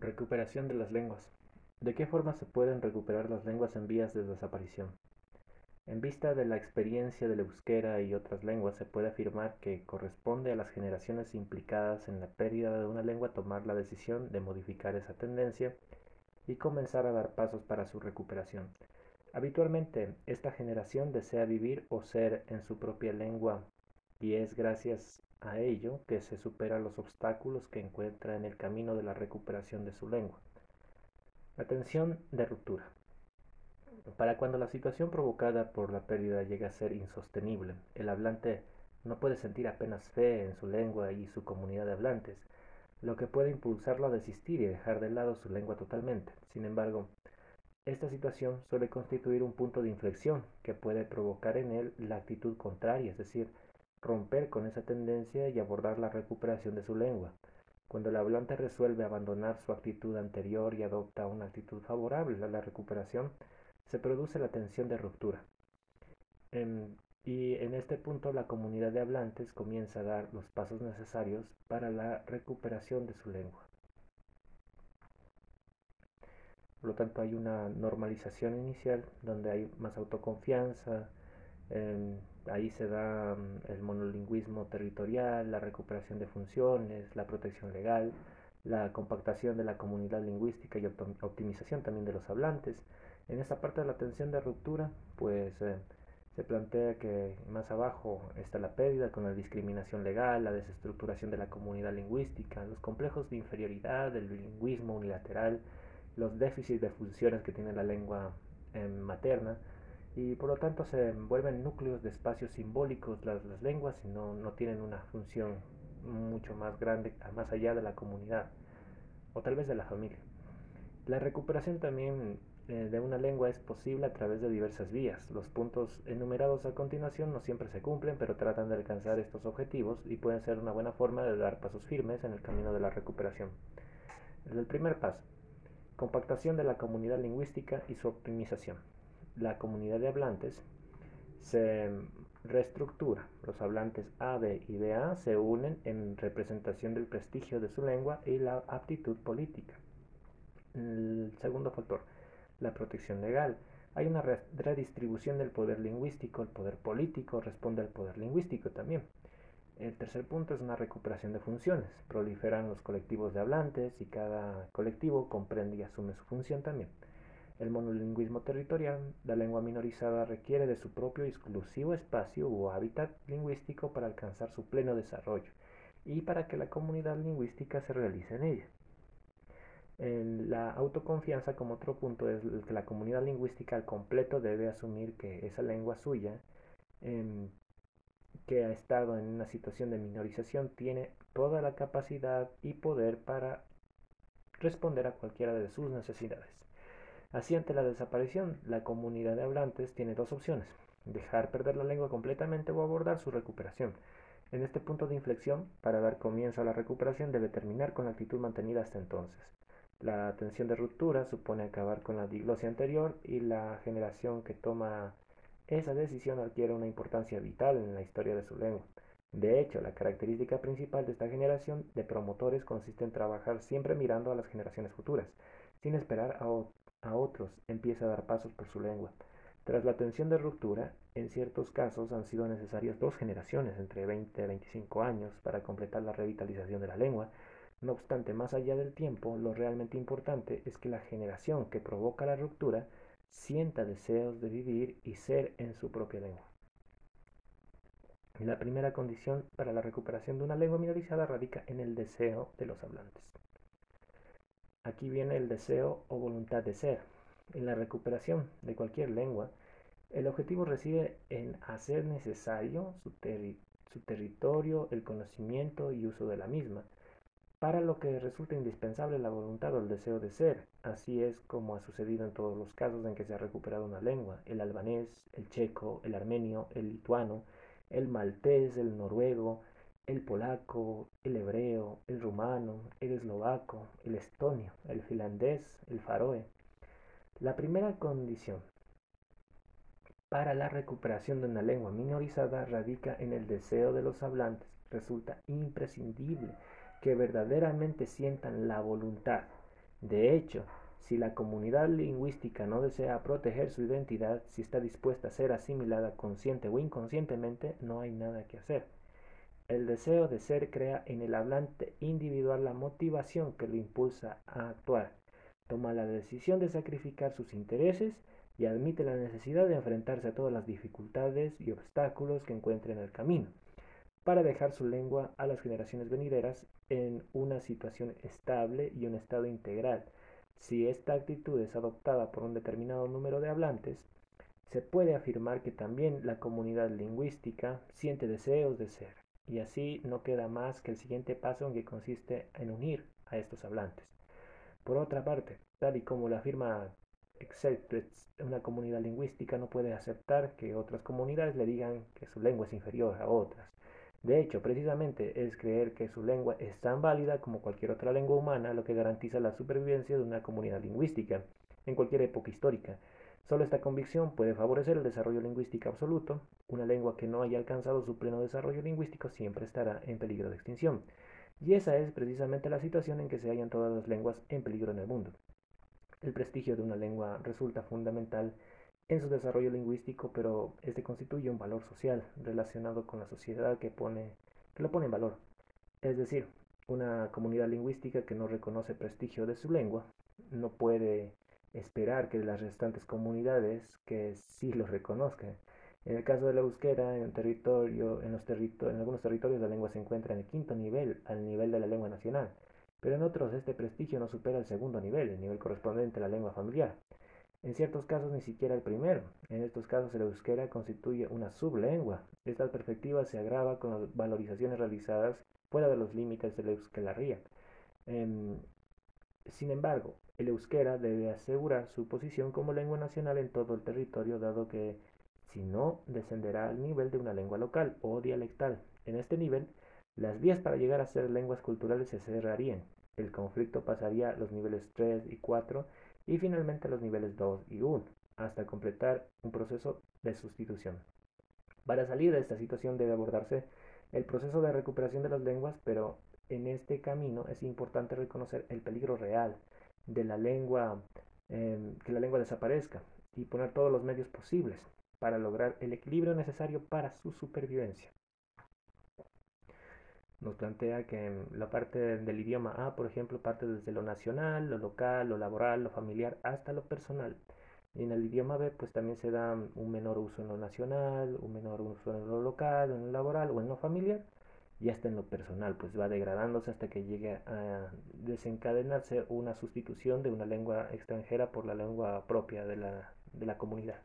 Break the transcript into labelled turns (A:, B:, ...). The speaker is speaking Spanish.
A: Recuperación de las lenguas. ¿De qué forma se pueden recuperar las lenguas en vías de desaparición? En vista de la experiencia del euskera y otras lenguas, se puede afirmar que corresponde a las generaciones implicadas en la pérdida de una lengua tomar la decisión de modificar esa tendencia y comenzar a dar pasos para su recuperación. Habitualmente, esta generación desea vivir o ser en su propia lengua y es gracias a ello que se supera los obstáculos que encuentra en el camino de la recuperación de su lengua. La tensión de ruptura. Para cuando la situación provocada por la pérdida llega a ser insostenible, el hablante no puede sentir apenas fe en su lengua y su comunidad de hablantes, lo que puede impulsarlo a desistir y dejar de lado su lengua totalmente. Sin embargo, esta situación suele constituir un punto de inflexión que puede provocar en él la actitud contraria, es decir, romper con esa tendencia y abordar la recuperación de su lengua. Cuando el hablante resuelve abandonar su actitud anterior y adopta una actitud favorable a la recuperación, se produce la tensión de ruptura. y en este punto la comunidad de hablantes comienza a dar los pasos necesarios para la recuperación de su lengua. Por lo tanto hay una normalización inicial donde hay más autoconfianza, ahí se da mm, el monolingüismo territorial, la recuperación de funciones, la protección legal, la compactación de la comunidad lingüística y optimización también de los hablantes. En esta parte de la tensión de ruptura, pues eh, se plantea que más abajo está la pérdida con la discriminación legal, la desestructuración de la comunidad lingüística, los complejos de inferioridad, el bilingüismo unilateral, los déficits de funciones que tiene la lengua em, materna, y por lo tanto se vuelven núcleos de espacios simbólicos las, las lenguas y no, no, tienen una función mucho más grande, más allá de la comunidad o tal vez de la familia. La recuperación también eh, de una lengua es posible a través de diversas vías. Los puntos enumerados a continuación no siempre se cumplen, pero tratan de alcanzar estos objetivos y pueden ser una buena forma de dar pasos firmes en el camino de la recuperación. El primer paso, compactación de la comunidad lingüística y su optimización la comunidad de hablantes se reestructura. Los hablantes A, B y BA se unen en representación del prestigio de su lengua y la aptitud política. El segundo factor, la protección legal. Hay una redistribución del poder lingüístico, el poder político responde al poder lingüístico también. El tercer punto es una recuperación de funciones. Proliferan los colectivos de hablantes y cada colectivo comprende y asume su función también. El monolingüismo territorial, la lengua minorizada requiere de su propio exclusivo espacio o hábitat lingüístico para alcanzar su pleno desarrollo y para que la comunidad lingüística se realice en ella. la autoconfianza como otro punto es que la comunidad lingüística al completo debe asumir que esa lengua suya, em, que ha estado en una situación de minorización, tiene toda la capacidad y poder para responder a cualquiera de sus necesidades. Así, ante la desaparición, la comunidad de hablantes tiene dos opciones, dejar perder la lengua completamente o abordar su recuperación. En este punto de inflexión, para dar comienzo a la recuperación, debe terminar con la actitud mantenida hasta entonces. La tensión de ruptura supone acabar con la diglosia anterior y la generación que toma esa decisión adquiere una importancia vital en la historia de su lengua. De hecho, la característica principal de esta generación de promotores consiste en trabajar siempre mirando a las generaciones futuras, sin esperar a, otros empieza a dar pasos por su lengua. Tras la tensión de ruptura, en ciertos casos han sido necesarias dos generaciones, entre 20 y 25 años, para completar la revitalización de la lengua. No obstante, más allá del tiempo, lo realmente importante es que la generación que provoca la ruptura sienta deseos de vivir y ser en su propia lengua. La primera condición para la recuperación de una lengua minorizada radica en el deseo de los hablantes. Aquí viene el deseo o voluntad de ser. En la recuperación de cualquier lengua, el objetivo reside en hacer necesario su, territorio, el conocimiento y uso de la misma, para lo que resulta indispensable la voluntad o el deseo de ser. Así es como ha sucedido en todos los casos en que se ha recuperado una lengua, el albanés, el checo, el armenio, el lituano, el maltés, el noruego, el polaco, el hebreo, el rumano, el eslovaco, el estonio, el finlandés, el faroe. La primera condición para la recuperación de una lengua minorizada radica en el deseo de los hablantes. Resulta imprescindible que verdaderamente sientan la voluntad De hecho, si la comunidad lingüística no desea proteger su identidad, si está dispuesta a ser asimilada consciente o inconscientemente, no hay nada que hacer. El deseo de ser crea en el hablante individual la motivación que lo impulsa a actuar. Toma la decisión de sacrificar sus intereses y admite la necesidad de enfrentarse a todas las dificultades y obstáculos que encuentre en el camino, para dejar su lengua a las generaciones venideras en una situación estable y un estado integral. Si esta actitud es adoptada por un determinado número de hablantes, se puede afirmar que también la comunidad lingüística siente deseos de ser, y así no queda más que el siguiente paso en que consiste en unir a estos hablantes. Por otra parte, tal y como la afirma una comunidad lingüística no puede aceptar que otras comunidades le digan que su lengua es inferior a otras. De hecho, precisamente es creer que su lengua es tan válida como cualquier otra lengua humana lo que garantiza la supervivencia de una comunidad lingüística en cualquier época histórica. Solo esta convicción puede favorecer el desarrollo lingüístico absoluto. Una lengua que no haya alcanzado su pleno desarrollo lingüístico siempre estará en peligro de extinción. Y esa es precisamente la situación en que se hallan todas las lenguas en peligro en el mundo. El prestigio de una lengua resulta fundamental en su desarrollo lingüístico, pero este constituye un valor social relacionado con la sociedad que, pone, que lo pone en valor. Es decir, una comunidad lingüística que no reconoce prestigio de su lengua no puede esperar que las restantes comunidades que sí lo reconozcan. En el caso de la euskera, en, territorio, en, los en algunos territorios la lengua se encuentra en el quinto nivel, al nivel de la lengua nacional pero en otros este prestigio no supera el segundo nivel, el nivel correspondiente a la lengua familiar. En ciertos casos ni siquiera el primero. En estos casos el euskera constituye una sublengua. Esta perspectiva se agrava con las valorizaciones realizadas fuera de los límites del euskera Eh, sin embargo, el euskera debe asegurar su posición como lengua nacional en todo el territorio, dado que si no, descenderá al nivel de una lengua local o dialectal. En este nivel, las vías para llegar a ser lenguas culturales se cerrarían. El conflicto pasaría a los niveles 3 y 4 y finalmente a los niveles 2 y 1, hasta completar un proceso de sustitución. Para salir de esta situación debe abordarse el proceso de recuperación de las lenguas, pero en este camino es importante reconocer el peligro real de la lengua, em, que la lengua desaparezca y poner todos los medios posibles para lograr el equilibrio necesario para su supervivencia nos plantea que la parte del idioma A, por ejemplo, parte desde lo nacional, lo local, lo laboral, lo familiar, hasta lo personal. Y en el idioma B, pues también se da un menor uso en lo nacional, un menor uso en lo local, en lo laboral o en lo familiar, y hasta en lo personal, pues va degradándose hasta que llegue a desencadenarse una sustitución de una lengua extranjera por la lengua propia de la, de la comunidad.